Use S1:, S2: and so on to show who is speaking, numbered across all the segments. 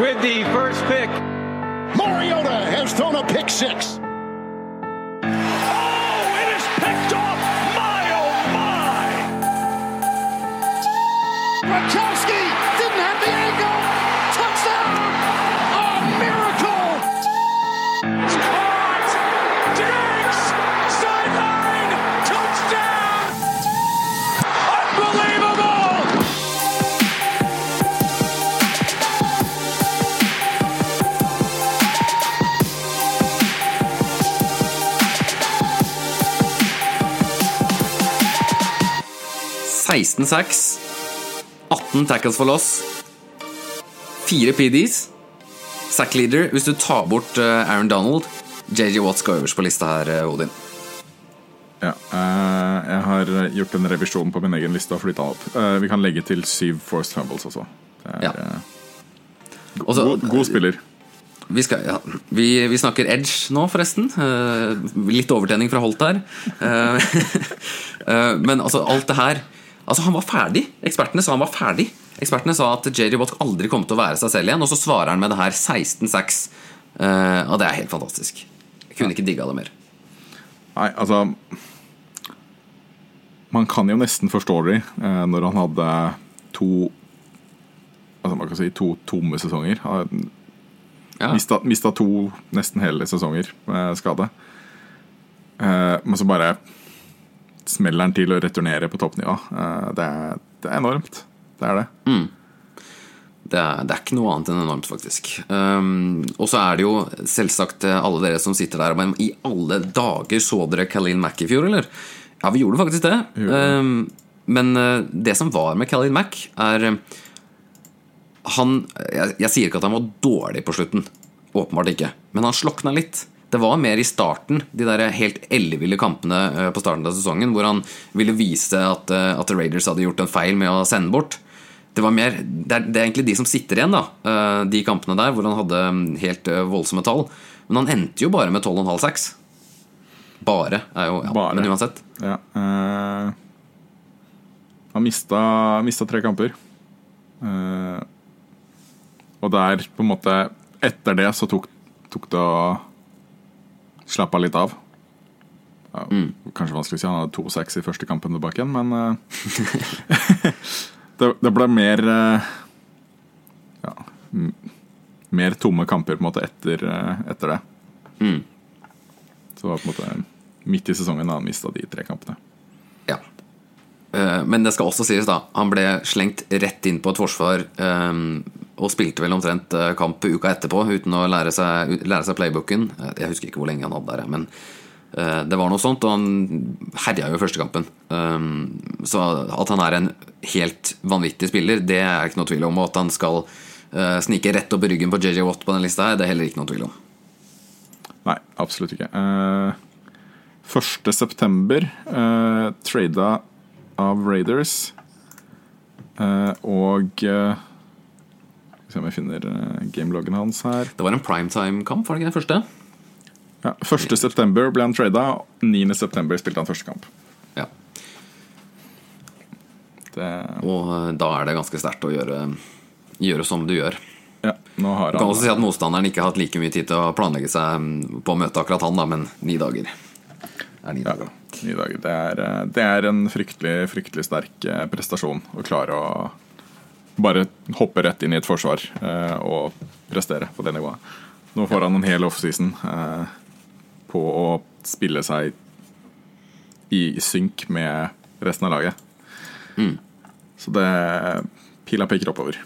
S1: with the first pick.
S2: Mariota has thrown a pick six.
S3: 16 sacks, 18 tackles for loss, 4 PDs. Sack leader hvis du tar bort eh, Aaron Donald. JJ Watts går øverst på lista her, eh, Odin.
S4: Ja. Eh, jeg har gjort en revisjon på min egen liste og flytta den opp. Vi kan legge til syv forced fumbles også. Det er
S3: ja. Også,
S4: god, god, spiller.
S3: Vi, skal, ja, vi, vi, snakker edge nå, forresten. litt overtenning fra Holt her. men altså, alt det her Altså, han var ferdig. Ekspertene sa han var ferdig. Ekspertene sa at Jerry Watt aldri kom til å være seg selv igjen, og så svarer han med det her 16-6. Uh, og det er helt fantastisk. Jeg kunne ikke digga det mer.
S4: Nei, altså Man kan jo nesten forstå det uh, når han hadde to Altså man kan si to tomme sesonger.
S3: Ja.
S4: Mista, mista to nesten hele sesonger med skade. Uh, men så bare smeller den til å returnere på toppnivå. Eh, det, er, det er enormt. Det er det.
S3: Det er, det er ikke noe annet enn enormt, faktisk. Um, og så er det jo selvsagt eh, alle dere som sitter der Men i alle dager så dere Khalil Mack i fjor, eller? Ja, vi gjorde faktisk det. Um, men eh, det som var med Khalil Mack, er Han jeg, jeg sier ikke at han var dårlig på slutten. Åpenbart ikke. Men han slokna litt. Det var mer i starten, de der helt elleville kampene eh, på starten av sesongen, hvor han ville vise at, eh, at Raiders hadde gjort en feil med å sende bort. Det, var mer, det, er, det er egentlig de som sitter igjen, da. eh, De kampene der hvor han hadde mm, helt voldsomme tall. Men han endte jo bare med 12,5-6. Bare er jo ja,
S4: Bare.
S3: Men uansett.
S4: Ja, Uh, han mista, mista tre kamper. Uh, og der, på en måte Etter det så tok, tok det å slappe av litt av. Ja, Kanskje vanskelig å si, han hadde 2-6 i første kampen tilbake igjen, men eh, det, det ble mer eh, Ja Mer tomme kamper på en måte etter, eh, etter det. Så det var på en måte midt i sesongen da han mista de tre kampene.
S3: Ja. Men det skal også sies, da. Han ble slengt rett inn på et forsvar eh, og spilte vel omtrent eh, kamp uka etterpå uten å lære seg, lære seg playbooken. Eh, Jeg husker ikke hvor lenge han hadde der, men eh, det var noe sånt, og han herja jo første kampen. Så at han er en helt vanvittig spiller, det er ikke noe tvil om. Og at han skal snike rett opp i ryggen på JJ Watt på den lista her, det er heller ikke noe tvil om.
S4: Nei, absolutt ikke. Eh, 1. september eh, trada av Raiders. Og se om jeg finner eh, gameloggen hans her.
S3: Det var en primetime-kamp, var det ikke den første?
S4: Ja, 1. september ble han trada. 9. september spilte han første kamp.
S3: Ja.
S4: Det,
S3: Og eh, da er det ganske sterkt å gjøre, gjøre som du gjør.
S4: ja, nå har han...
S3: Du kan også si at motstanderen ikke har hatt like mye tid til å planlegge seg mm, på å møte akkurat han, da, men ni dager er ni
S4: ja, ni dager. Det er, eh, det er en fryktelig, fryktelig sterk prestasjon å klare å bare hoppe rett inn i et forsvar eh, og prestere på det nivået. Nå får han en hel offseason eh, på å spille seg i synk med resten av laget. Så det Pila peker oppover.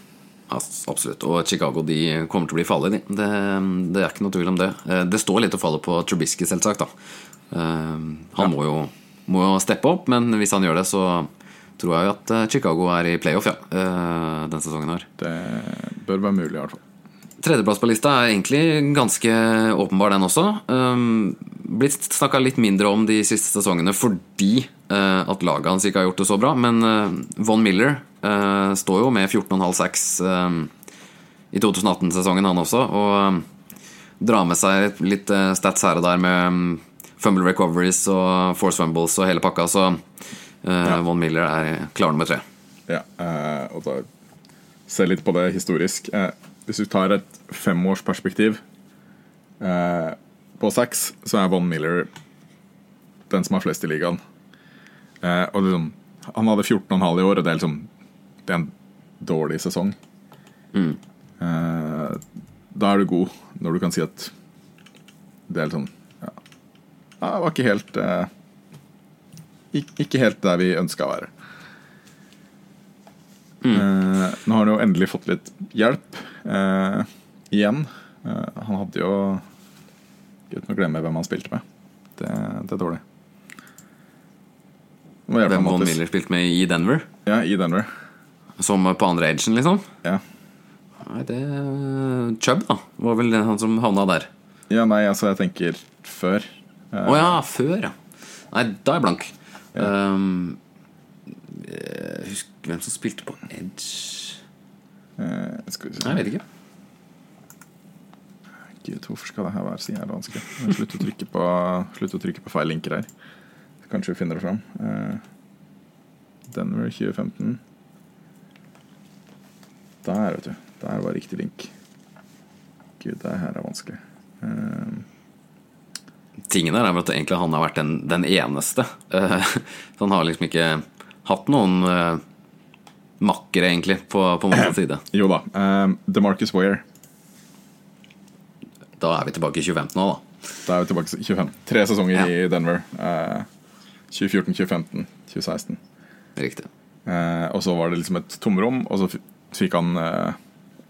S3: Ja, absolutt. Og Chicago de kommer til å bli farlige, de. Det, det er ikke noe tvil om det. Eh, Det står litt å falle på Trubisky, selvsagt. da. Han Han må, jo, må jo steppe opp, men hvis han gjør det, så tror jeg at eh, Chicago er i playoff ja, eh, denne sesongen her.
S4: Det bør være mulig, i hvert fall.
S3: Tredjeplass på lista er egentlig ganske åpenbar, den også. Um, blitt snakka litt mindre om de siste sesongene fordi uh, at laget hans ikke har gjort det så bra. Men uh, Von Miller uh, står jo med 14,5-6 um, i 2018-sesongen, han også. Og um, drar med seg litt stats her og der med um, fumble recoveries og force fumbles og hele pakka. Så uh, Von Miller er klar nummer tre.
S4: Ja, eh, og da se litt på det historisk. Eh, Hvis du tar et femårsperspektiv eh, på seks, så er Von Miller den som har flest i ligaen. Eh, og liksom, han hadde 14,5 i år, og det er liksom Det er en dårlig sesong. Mm. da er du god når du kan si at det er liksom Ja, ja det var ikke helt eh, Ikke helt der vi ønska å være. Eh, nå har han jo endelig fått litt hjelp eh, igjen. Eh, han hadde jo Uten å glemme hvem han spilte med. Det, det er dårlig.
S3: Hvem Von Miller spilte med i Denver.
S4: Ja, i Denver.
S3: Som på andre agen, liksom.
S4: Ja.
S3: Nei, det Chubb, da. Var vel han som havna der.
S4: ja, nei, altså, jeg tenker før. Eh,
S3: oh, ja, før, ja. Nei, da er jeg blank. Um, eh, husk hvem som spilte på Edge
S4: eh, skal vi se.
S3: Nei, jeg vet ikke.
S4: Gud, hvorfor skal det her være så jævlig vanskelig? Slutt å trykke på, slutt å trykke på feil linker her. Kanskje vi finner det fram. Eh, Denver 2015. Der, vet du. Der var riktig link. Gud, det her er vanskelig. Eh,
S3: Tingen der er at egentlig han har vært den, den eneste. Eh, så han har liksom ikke hatt noen eh, makkere, egentlig, på, på motsatt side.
S4: jo da. Um, DeMarcus Ware.
S3: Da er vi tilbake i 2015 nå, da.
S4: Da er vi tilbake i 2015. Tre sesonger
S3: Ja.
S4: i Denver. Uh, 2014, 2015, 2016.
S3: Riktig.
S4: Uh, og så var det liksom et tomrom, og så fikk han uh,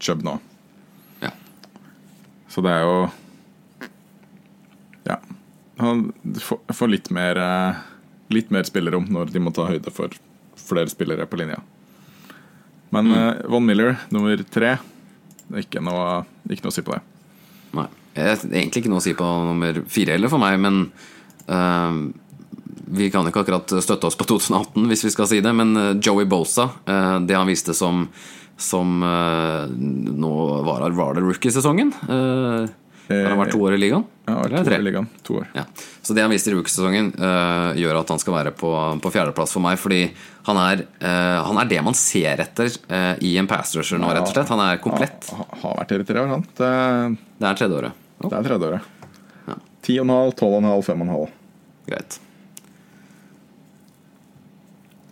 S4: Chubb nå.
S3: Ja.
S4: Så det er jo. Han får, litt mer eh, Litt mer spillerom når de må ta høyde for flere spillere på linja. Men eh, Von Miller, nummer tre ikke noe, ikke noe å si på det.
S3: Nei. Egentlig ikke noe å si på nummer fire heller for meg, men uh, vi kan ikke akkurat støtte oss på 2018, hvis vi skal si det. Men Joey Bosa, uh, det han viste som, som uh, Nå var, var det rookie-sesongen? Uh, har han vært to år i ligaen?
S4: Ja, to år i ligaen. To år.
S3: Ja. Så det han viste i rookiesesongen, uh, gjør at han skal være på, på fjerdeplass for meg. Fordi han er, uh, han er det man ser etter uh, i en pass rusher nå, rett og slett. Han er komplett.
S4: Ja, har vært her i tre år, sant? Det,
S3: Det er tredje året. Oh,
S4: det er tredje året.
S3: Ja.
S4: 10,5, 12,5, 5,5.
S3: greit.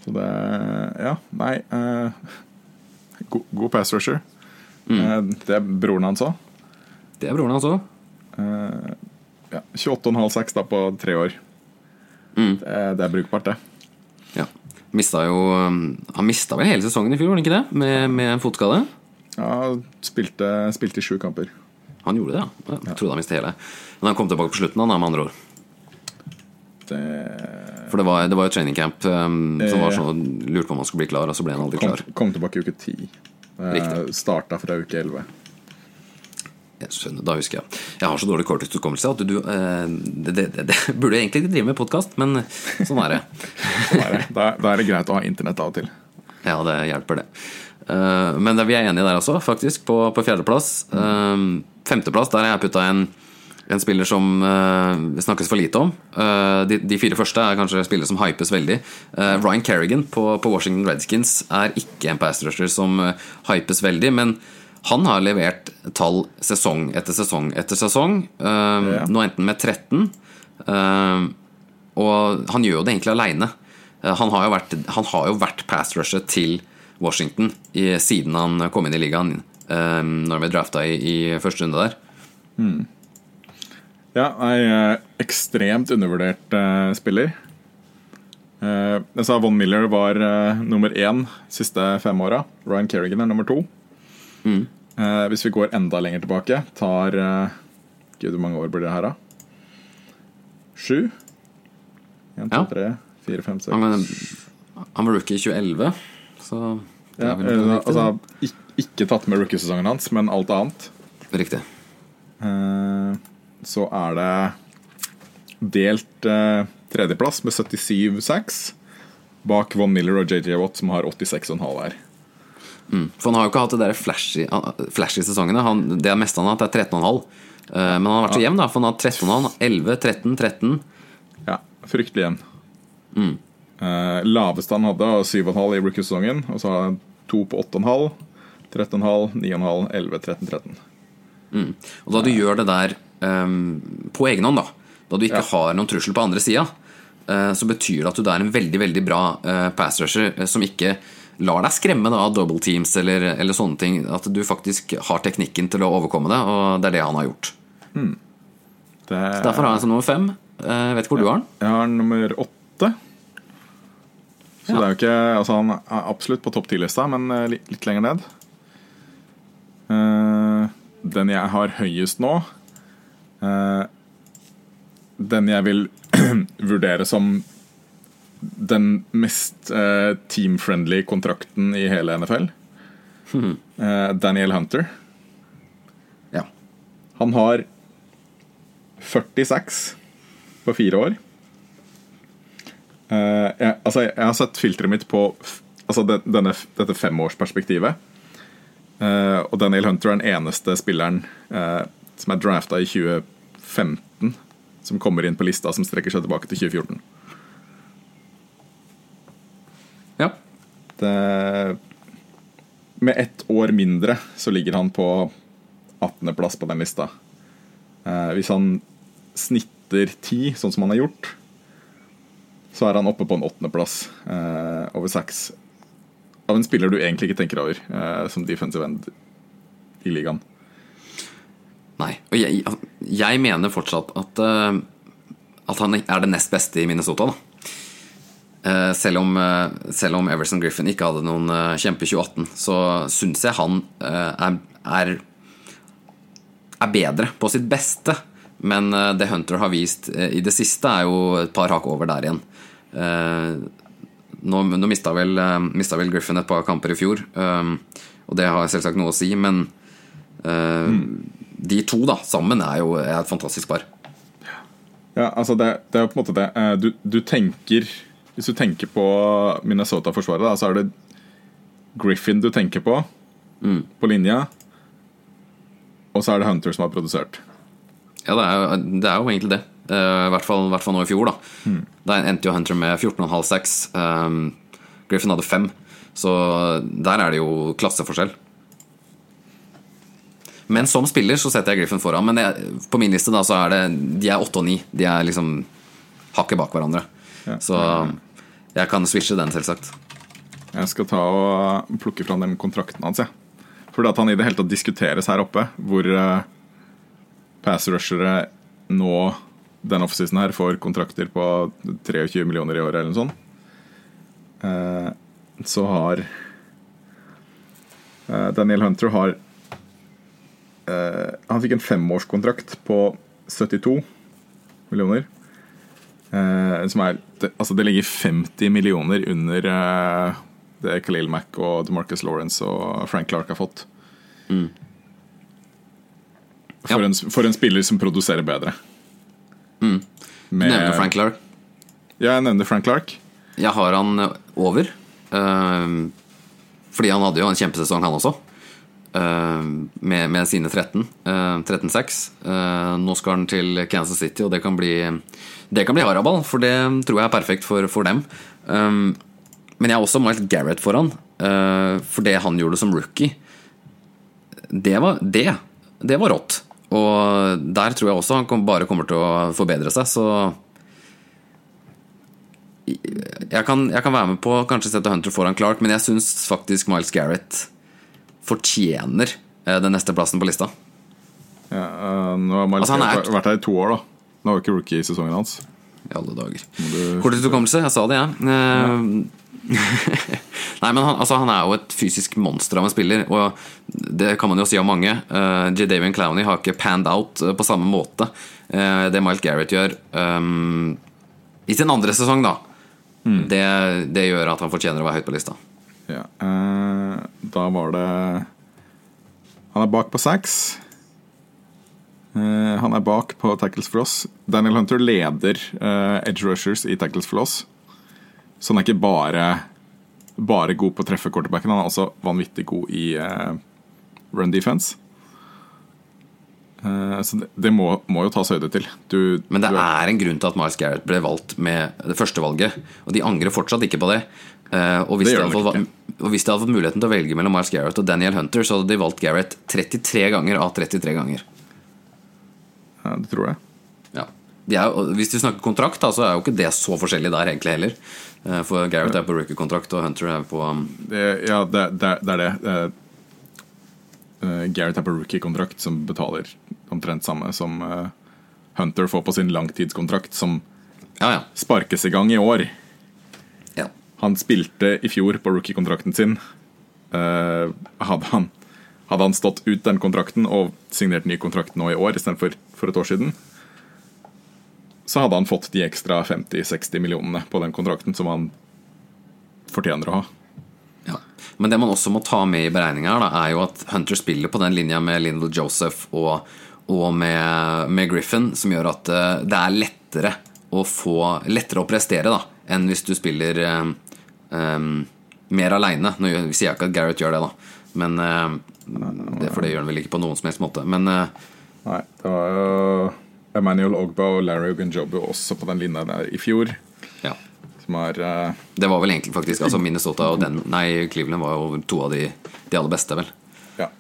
S4: Så det Ja, nei eh, God, god pass rusher.
S3: Mm.
S4: Eh, det er broren hans òg.
S3: Det er broren hans òg.
S4: Ja, 28,5-6 da på tre år.
S3: Mm.
S4: Det, er- det er brukbart, det.
S3: Ja. Mista jo um, Han mista vel hele sesongen i fjor, var det ikke det? Med, med en fotskade?
S4: Ja, spilte, spilte i sju kamper.
S3: Han gjorde det, ja. Jeg trodde han mistet hele. Men han kom tilbake på slutten, han, med andre ord.
S4: Det
S3: For det var, det var jo training camp um, som var
S4: Eh.
S3: sånn Lurte på om han skulle bli klar, og så ble han aldri
S4: kom,
S3: klar.
S4: kom tilbake i uke ti.
S3: Riktig.
S4: Starta fra uke 11.
S3: Jeg skjønner, da husker jeg. Jeg har så dårlig korttidshukommelse at du, du eh, det, det, det, det burde jeg egentlig ikke drive med podkast, men sånn er det.
S4: Sånn er det. Da, da er det greit å ha internett av og til.
S3: Ja, det hjelper, det. Eh, men vi er enige der også, faktisk, på, på fjerdeplass. Uh, femteplass, der har jeg putta en, en spiller som uh, snakkes for lite om. De, de fire første er kanskje spillere som hypes veldig. Ryan Kerrigan på, på Washington Redskins er ikke en pass rusher som hypes veldig, men han har levert tall sesong etter sesong etter sesong. eh,
S4: Ja.
S3: Nå enten med 13 eh, Og han gjør jo det egentlig aleine. Han har jo vært, han har jo vært pass rusher til Washington i, siden han kom inn i ligaen, eh, når ble drafta i, i første runde der.
S4: Ja, nei, eh, ekstremt undervurdert uh, spiller. Uh, jeg sa Von Miller var uh, nummer én siste fem åra. Ryan Kerrigan er nummer to. Eh, hvis vi går enda lenger tilbake, tar eh, Gud, hvor mange år blir det her, da? Sju? En, to, tre, fire, fem, seks
S3: Han, var rookie i 2011, så
S4: ja, eh, altså, Ikke tatt med rookiesesongen hans, men alt annet.
S3: Riktig.
S4: Eh, så er det delt eh, tredjeplass med 77-6 bak Von Miller og JJ Watt, som har 86,5 her.
S3: For han har jo ikke hatt det der flashy, flashy sesongene. Han, det meste han har hatt, er 13,5. Eh, Men han har vært så jevn, da. For han har hatt 13,5, 11, 13, 13.
S4: Ja, fryktelig jevn. Eh, laveste han hadde, var 7,5 i rookie-sesongen. Og så har han to på 8,5. 13,5, 9,5, 11, 13, 13.
S3: Og da du gjør det der um, på egen hånd, da, da du ikke
S4: Ja.
S3: har noen trussel på andre sida, uh, så betyr det at du er en veldig veldig bra uh, pass rusher eh, som ikke lar deg skremme da, av double teams eller, eller sånne ting. At du faktisk har teknikken til å overkomme det, og det er det han har gjort.
S4: Det,
S3: Så Derfor har jeg som nummer fem. Eh, Jeg vet ikke hvor du har den.
S4: Jeg har nummer åtte. Så
S3: Ja.
S4: det er jo ikke Altså, han er absolutt på topp ti-lista, men eh, litt, litt lenger ned. Eh, den jeg har høyest nå Den jeg vil vurdere som den mest uh, team-friendly kontrakten i hele NFL. Eh, Daniel Hunter.
S3: Ja.
S4: Han har 46 på fire år. Uh, jeg, altså, jeg har sett filteret mitt på altså, denne, dette femårsperspektivet. Og Daniel Hunter er den eneste spilleren som er drafta i 2015, som kommer inn på lista som strekker seg tilbake til 2014.
S3: ja.
S4: Det, med ett år mindre så ligger han på 18.-plass på den lista. Eh, hvis han snitter 10, sånn som han har gjort, så er han oppe på en åttendeplass eh, over seks. Av en spiller du egentlig ikke tenker over eh, som defensive end i ligaen.
S3: Nei. Og jeg, jeg mener fortsatt at, eh, at han er det nest beste i Minnesota, da. Eh, selv, om, eh, selv om Everson Griffin ikke hadde noen uh, kjempe 2018, så syns jeg han eh, er, er er bedre på sitt beste. Men eh, det Hunter har vist eh, i det siste, er jo et par hakk over der igjen. Eh, Nå, nå mista vel, eh, vel Griffin et par kamper i fjor, eh, og det har selvsagt noe å si, men mm. de to da, sammen er jo er et fantastisk par.
S4: Ja, altså det, det er jo på en måte det eh, du, du tenker Hvis du tenker på Minnesota-forsvaret, så er det Griffin du tenker på på linja. Og så er det Hunter som har produsert.
S3: Ja, det er, det er jo egentlig det. Eh, I hvert, fall, hvert fall nå i fjor, da. Da endte jo Hunter med 14,5-6. Um, Griffin hadde 5. Så der er det jo klasseforskjell. Men som spiller så setter jeg Griffin foran. Men det, på min liste da så er det De er 8 og 9. De er liksom hakket bak hverandre.
S4: Ja.
S3: Så jeg kan switche den, selvsagt.
S4: Jeg skal ta og plukke fram den kontrakten hans. Ja. Fordi at han i det hele tatt diskuteres her oppe, hvor uh, pass rushere nå den offseason her får kontrakter på 23 millioner i året eller noe sånt. Eh, så har eh, Daniel Hunter har eh, Han fikk en femårskontrakt på 72 millioner. Eh, som er det, Altså, det ligger 50 millioner under uh, det Khalil Mack og DeMarcus Lawrence og Frank Clark har fått. For,
S3: Ja.
S4: en, for en spiller som produserer bedre. Med-
S3: Nevner Frank Clark.
S4: Ja, jeg nevner Frank Clark.
S3: Jeg har han over. Uh, fordi han hadde jo en kjempesesong, han også. Eh, med, med sine 13. eh, 13-6. Eh, nå skal han til Kansas City, og det kan bli Det kan bli haraball, for det tror jeg er perfekt for, for dem. Men jeg har også Miles Garrett foran, eh, for det han gjorde som rookie, det var, det, det var rått. Og der tror jeg også han bare kommer til å forbedre seg, så jeg kan, jeg kan være med på kanskje sette Hunter foran Clark, men jeg syns faktisk Miles Garrett fortjener eh, den neste plassen på lista.
S4: Ja, eh, nå har Miles
S3: Altså, han er-
S4: vært her i to år, da. Nå var ikke rookie-sesongen hans.
S3: I alle dager.
S4: du-
S3: Kortest hukommelse, jeg sa det, jeg. Eh, Nei, men han, altså, han er jo et fysisk monster av en spiller, og det kan man jo si om mange. Uh, J. Davian Clowney har ikke panned out på samme måte Uh, det Miles Garrett gjør um, i sin andre sesong, da. Det, det gjør at han fortjener å være høyt på lista.
S4: Ja, eh, da var det Han er bak på seks. Eh, han er bak på tackles for oss. Daniel Hunter leder eh, edge rushers i tackles for oss. Så han er ikke bare, bare god på å treffe quarterbacken, han er også vanvittig god i run defense. Så det, det må, må jo tas høyde til. Du,
S3: Men det
S4: du
S3: er en grunn til at Miles Garrett ble valgt med det første valget, og de angrer fortsatt ikke på det. Og hvis
S4: Det
S3: det,
S4: gjør de
S3: iallfall
S4: nok
S3: var, og hvis de hadde fått muligheten til å velge mellom Miles Garrett og Daniel Hunter, så hadde de valgt Garrett 33 ganger av 33 ganger.
S4: Ja, det tror jeg.
S3: Ja. Er, hvis vi snakker kontrakt, da, så er jo ikke det så forskjellig der egentlig heller. Eh, For Garrett er på rookie-kontrakt, og Hunter er på um,
S4: Det, ja, det, det, det er det. Eh, eh, Gareth er på rookie-kontrakt, som betaler omtrent samme som uh, Hunter får på sin langtidskontrakt, som
S3: Ja, ja.
S4: sparkes i gang i år. Han spilte i fjor på rookie-kontrakten sin. Uh, hadde, han, hadde han stått ut den kontrakten og signert ny kontrakt nå i år istedenfor for et år siden, så hadde han fått de ekstra 50-60 millionene på den kontrakten som han fortjener å ha.
S3: Ja. Men det man også må ta med i beregninga, er jo at Hunter spiller på den linja med Lindell Joseph og, og med, med Griffin, som gjør at eh, det er lettere å få Lettere å prestere da enn hvis du spiller eh, mer aleine. Nå sier jeg ikke at Gareth gjør det, da, men eh, det, for det gjør han vel ikke på noen som helst måte. Men uh,
S4: Nei, det var jo Emmanuel Ogba og Larry Ogunjobu også på den linja der i fjor.
S3: ja.
S4: Som er uh,
S3: Det var vel egentlig faktisk altså Minnesota og den, nei, Cleveland var jo to av de, de aller beste, vel.
S4: Ja.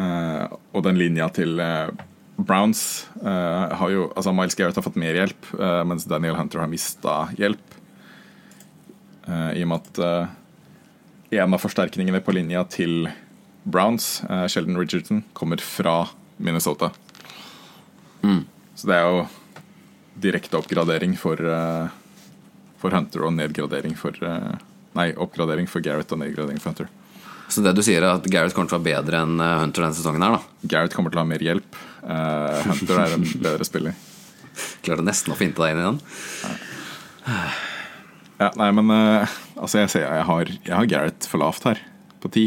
S4: Uh, og den linja til Browns uh, har jo Altså, Miles Garrett har fått mer hjelp, uh, mens Daniel Hunter har mista hjelp. Eh, I og med at eh, en av forsterkningene på linja til Browns, eh, Sheldon Richardson, kommer fra Minnesota. Så det er jo direkte oppgradering for, for Hunter og nedgradering for Nei, oppgradering for Garrett og nedgradering for Hunter.
S3: Så det du sier, er at Gareth kommer til å være bedre enn Hunter denne sesongen her, da.
S4: Garrett kommer til å ha mer hjelp. Uh, Hunter er en bedre spiller.
S3: Klarte nesten å finte deg inn i den.
S4: Ja, nei, men uh, altså, jeg ser jeg har, jeg har Garrett for lavt her, på ti.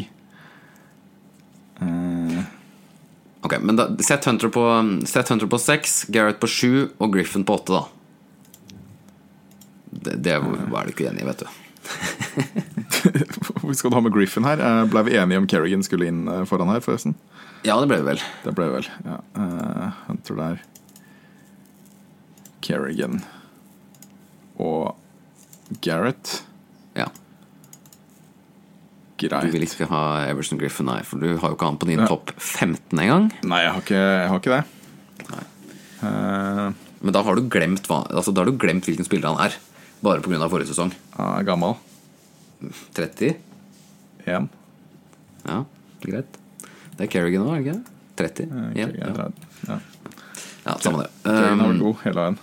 S3: Ok, men da, Sett Hunter på Sett Hunter på seks, Gareth på sju og Griffin på åtte, da. Det, det var du ikke enig i, vet du.
S4: Hvor skal du ha med Griffin her? Eh, ble vi enige om Kerrigan skulle inn foran her, forresten?
S3: Ja, det ble vi vel.
S4: Det ble vi vel. Ja. Uh, Hunter der. Kerrigan. Og Garrett.
S3: Ja. Greit. Du vil ikke ha Everson Griffin, nei, for du har jo ikke han på din
S4: Ja.
S3: topp 15 engang.
S4: Nei, jeg har ikke, jeg har ikke det. Uh,
S3: Men da har du glemt, altså, da har du glemt hvilken spiller han er. Bare pga. forrige sesong.
S4: han er gammel.
S3: 30?
S4: 1.
S3: Ja, greit. Det er Kerrigan nå, er det ikke det? 30?
S4: 1,
S3: Ja,
S4: Kerrigan,
S3: ja.
S4: ja.
S3: ja, samme det.
S4: Kerrigan
S3: Um,
S4: vært god hele veien.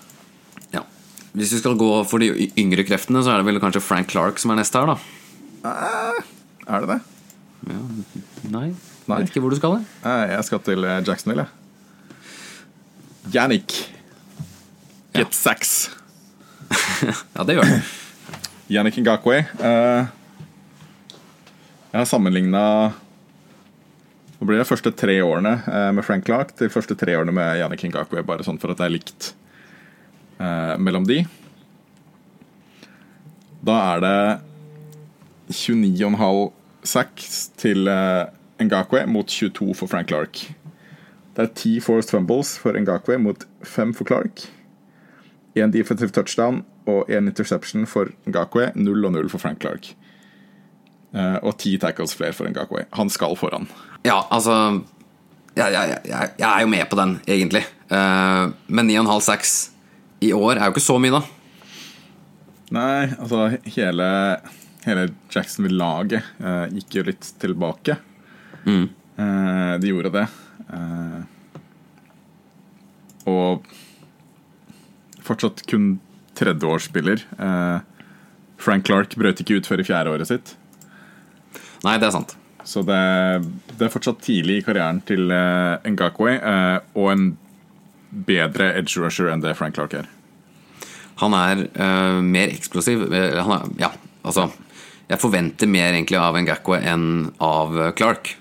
S3: Ja. Hvis vi skal gå for de yngre kreftene, så er det vel kanskje Frank Clark som er neste her, da.
S4: Er det det?
S3: Nei,
S4: Nei.
S3: vet ikke hvor du skal. det.
S4: Eh, Jeg skal til eh, Jacksonville, jeg. Yannick. Get sex.
S3: Ja, det gjør det.
S4: Yannick Ngakwe. Eh, jeg har sammenligna Nå blir det første tre årene eh, med Frank Clark til første tre årene med Yannick Ngakwe, bare sånn for at det er likt eh, mellom de. Da er det 29,5 sacks til eh, Ngakwe mot 22 for Frank Clark. Det er ti forced fumbles for Ngakwe mot fem for Clark. Én defensive touchdown og én interception for Ngakwe. Null og null for Frank Clark. Eh, og ti tackles flere for Ngakwe. Han skal foran.
S3: Ja, altså jeg, jeg, jeg, jeg er jo med på den, egentlig. Uh, men 9,5-6 i år er jo ikke så mye, da.
S4: Nei, altså hele, hele Jacksonville-laget eh, gikk jo litt tilbake. Eh, de gjorde det. Eh, og fortsatt kun tredjeårsspiller. Eh, Frank Clark brøt ikke ut før i fjerde året sitt.
S3: Nei, det er sant.
S4: Så det, det er fortsatt tidlig i karrieren til uh, Ngakwe, eh, og en bedre edge rusher enn det Frank Clark er.
S3: Han er uh, mer eksplosiv. Eh, Han er, ja, altså Jeg forventer mer egentlig av Ngakwe enn av eh, Clark.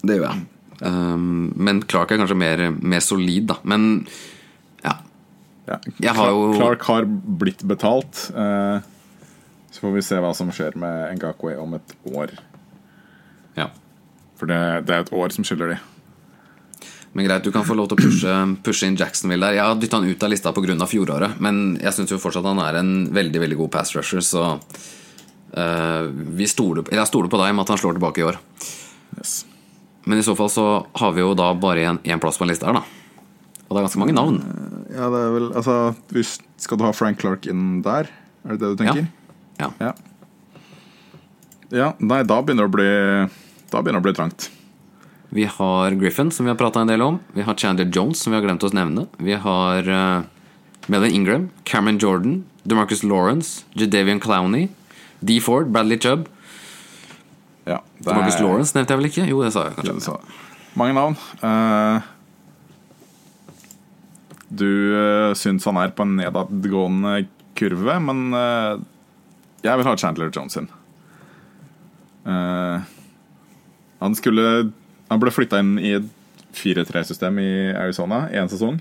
S3: Det gjør jeg. Um, men Clark er kanskje mer, mer solid, da. Men ja.
S4: Ja.
S3: Jeg har jo-
S4: Clark har blitt betalt. Uh, så får vi se hva som skjer med Ngakwe om et år.
S3: ja.
S4: For det, det er et år som skylder de.
S3: Men greit, du kan få lov til å pushe, pushe inn Jacksonville der. Jeg har dytta han ut av lista pga. fjoråret, men jeg syns jo fortsatt han er en veldig veldig god pass rusher, så uh, vi stoler, jeg stoler på deg med at han slår tilbake i år.
S4: Yes.
S3: Men i så fall så har vi jo da bare én plass på en liste her, da. Og det er ganske mange navn.
S4: Ja, det er vel Altså, hvis, skal du ha Frank Clark inn der? Er det det du tenker?
S3: Ja.
S4: Ja. Ja, nei, da begynner det å bli Da begynner det å bli trangt.
S3: Vi har Griffin, som vi har prata en del om. Vi har Chandler Jones, som vi har glemt å nevne. Vi har uh, Melvin Ingram, Cameron Jordan, DeMarcus Lawrence, Jadavian Clowney, D. Ford, Bradley Chubb.
S4: Ja, det
S3: DeMarcus Lawrence nevnte jeg vel ikke? Jo, det sa jeg
S4: Ja, sa. Mange navn. Uh du uh, syns han er på en nedadgående kurve, men uh, jeg vil ha Chandler Jones inn. Eh, han skulle Han ble flytta inn i et 4-3-system i Arizona én sesong.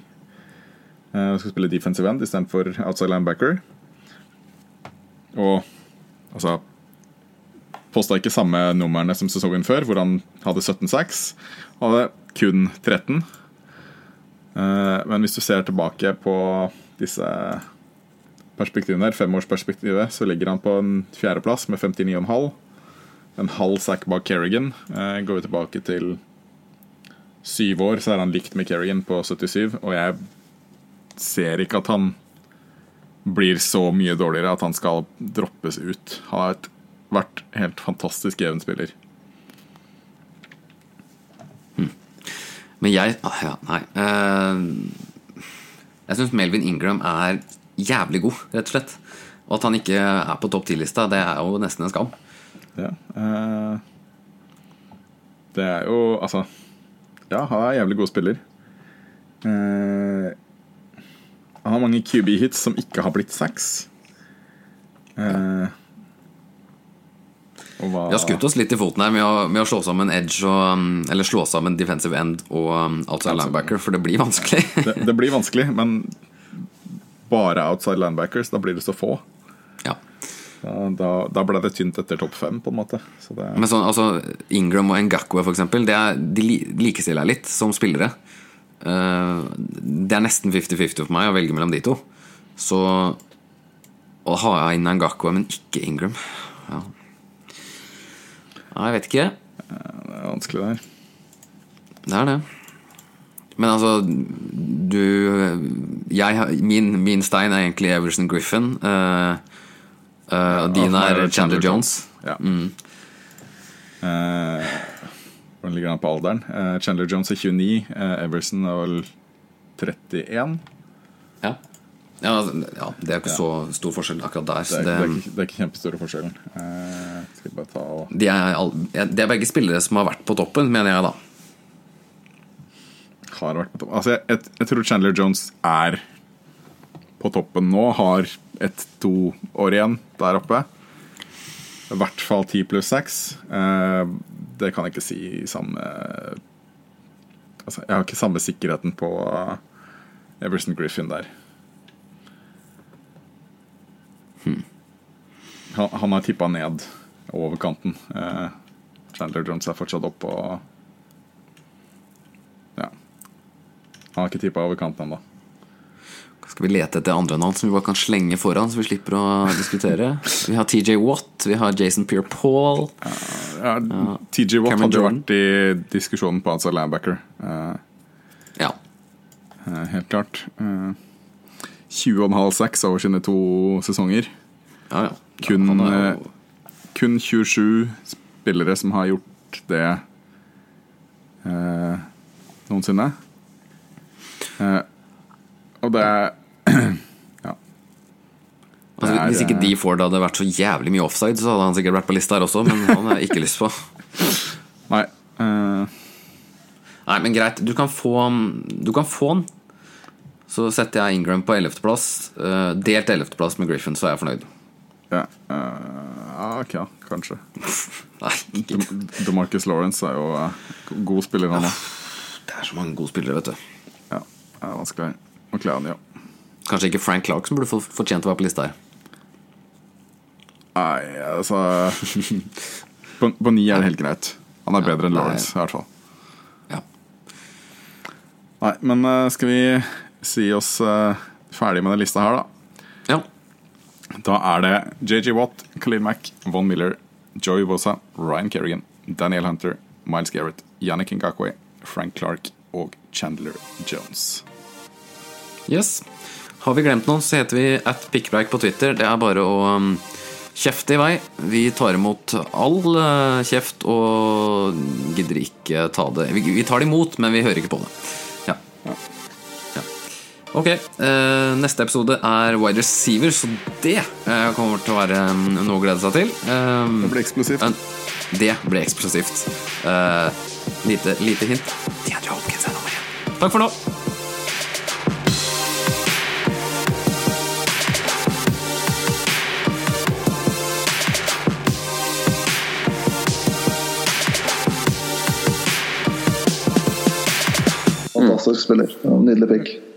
S4: Uh, skal spille defensive end istedenfor outside linebacker. Og altså posta ikke samme numrene som sesongen før, hvor han hadde 17-6. Han hadde kun 13. Eh, Men hvis du ser tilbake på disse perspektivene femårsperspektivet, så ligger han på en fjerdeplass med 59,5. En halv sack bak Kerrigan. Eh, Går vi tilbake til syv år, så er han likt med Kerrigan på 77, og jeg ser ikke at han blir så mye dårligere at han skal droppes ut. Han har vært helt fantastisk jevn spiller.
S3: Men jeg ah, ja, Nei. Uh, jeg syns Melvin Ingram er jævlig god, rett og slett. Og at han ikke er på topp 10-lista, det er jo nesten en skam.
S4: Ja, Uh, det er jo Altså Ja, han er en jævlig god spiller. Uh, han har mange QB-hits som ikke har blitt sacks. Uh, hva
S3: Vi har skutt oss litt i foten her med å, med å slå sammen edge og um, Eller slå sammen defensive end og um, outside linebacker, for det blir vanskelig.
S4: det, det blir vanskelig, men bare outside linebackers, da blir det så få.
S3: ja.
S4: Da, da, ble det tynt etter topp fem, på en måte. Så det,
S3: Men sånn, altså, Ingram og Ngakwe, er, de li- likestiller jeg litt som spillere. Eh, det er nesten 50-50 for meg å velge mellom de to. Så å ha inn Ngakwe, men ikke Ingram ja. Nei, jeg vet ikke.
S4: det er vanskelig, det her.
S3: Det er det. Men altså, du jeg, min, min stein er egentlig Everson Griffin. eh, og din
S4: Ja,
S3: er Chandler Jones.
S4: Ja. Eh, Hvordan ligger han på alderen? Uh, Chandler Jones er 29. eh, Everson er vel 31.
S3: Ja. Ja, altså, ja, det er ikke ikke så stor forskjell akkurat der.
S4: Det er,
S3: det,
S4: det er, ikke, det er ikke kjempestore forskjellen.
S3: De er, all, ja, det er begge spillere som har vært på toppen, mener jeg da.
S4: har vært på toppen. Altså, jeg, jeg, jeg tror Chandler Jones er på toppen nå. Har ett-to år igjen der oppe. I hvert fall 10 pluss 6. Eh, det kan jeg ikke si i samme Altså, jeg har ikke samme sikkerheten på eh, Everson Griffin der. Han, han har tippa ned over kanten. Eh, Chandler Jones er fortsatt oppe og Ja. Han har ikke tippa over kanten ennå.
S3: Skal vi lete etter andre navn som vi bare kan slenge foran, så vi slipper å diskutere? Vi har TJ Watt, vi har Jason Pierre-Paul.
S4: Ja, TJ Watt
S3: Cameron
S4: hadde jo vært i diskusjonen på outside linebacker. Uh,
S3: Ja.
S4: Uh, helt klart. Uh, 20,5-6 over sine to sesonger.
S3: ja, ja.
S4: Kun,
S3: er
S4: eh, kun 27 spillere som har gjort det eh, noensinne. Eh, og det er Ja.
S3: Altså, hvis ikke
S4: eh,
S3: de Ford hadde vært så jævlig mye offside, så hadde han sikkert vært på lista her også, men han har jeg ikke lyst på.
S4: Nei. Uh...
S3: Nei, men greit. Du kan få, du kan få han. Så setter jeg Ingram på 11.-plass. Uh, delt 11.-plass med Griffin, så er jeg fornøyd.
S4: ja, uh, ok, kanskje.
S3: Nei, ikke.
S4: De- DeMarcus Lawrence er jo uh, god spiller, han òg.
S3: Det er så mange gode spillere, vet du.
S4: Ja, det er vanskelig. å klare Clown, ja.
S3: Kanskje ikke Frank Clark som burde fortjent å være på lista her.
S4: Nei, altså På, på ni er det helt greit. Han er bedre enn Lawrence, i hvert fall.
S3: Ja.
S4: Nei, men eh, skal vi si oss eh, ferdig med den lista her, da?
S3: ja.
S4: Da er det JJ Watt, Khalil Mack, Von Miller, Joey Bosa, Ryan Kerrigan, Daniel Hunter, Miles Garrett, Yannick Ngakwe, Frank Clark og Chandler Jones.
S3: Yes. Har vi glemt noen, så heter vi at pickbreak på Twitter. Det er bare å kjefte i vei. Vi tar imot all uh, kjeft og gidder ikke ta det vi, tar det imot, men vi hører ikke på det. Ja. ja. Ok, eh, neste episode er wide receiver, så det eh, kommer til å være um, noe å glede seg til.
S4: Det blir eksplosivt.
S3: det ble eksplosivt. Eh, lite, lite hint. Er. Takk for nå.
S5: Fantastisk spiller. Nydelig pick.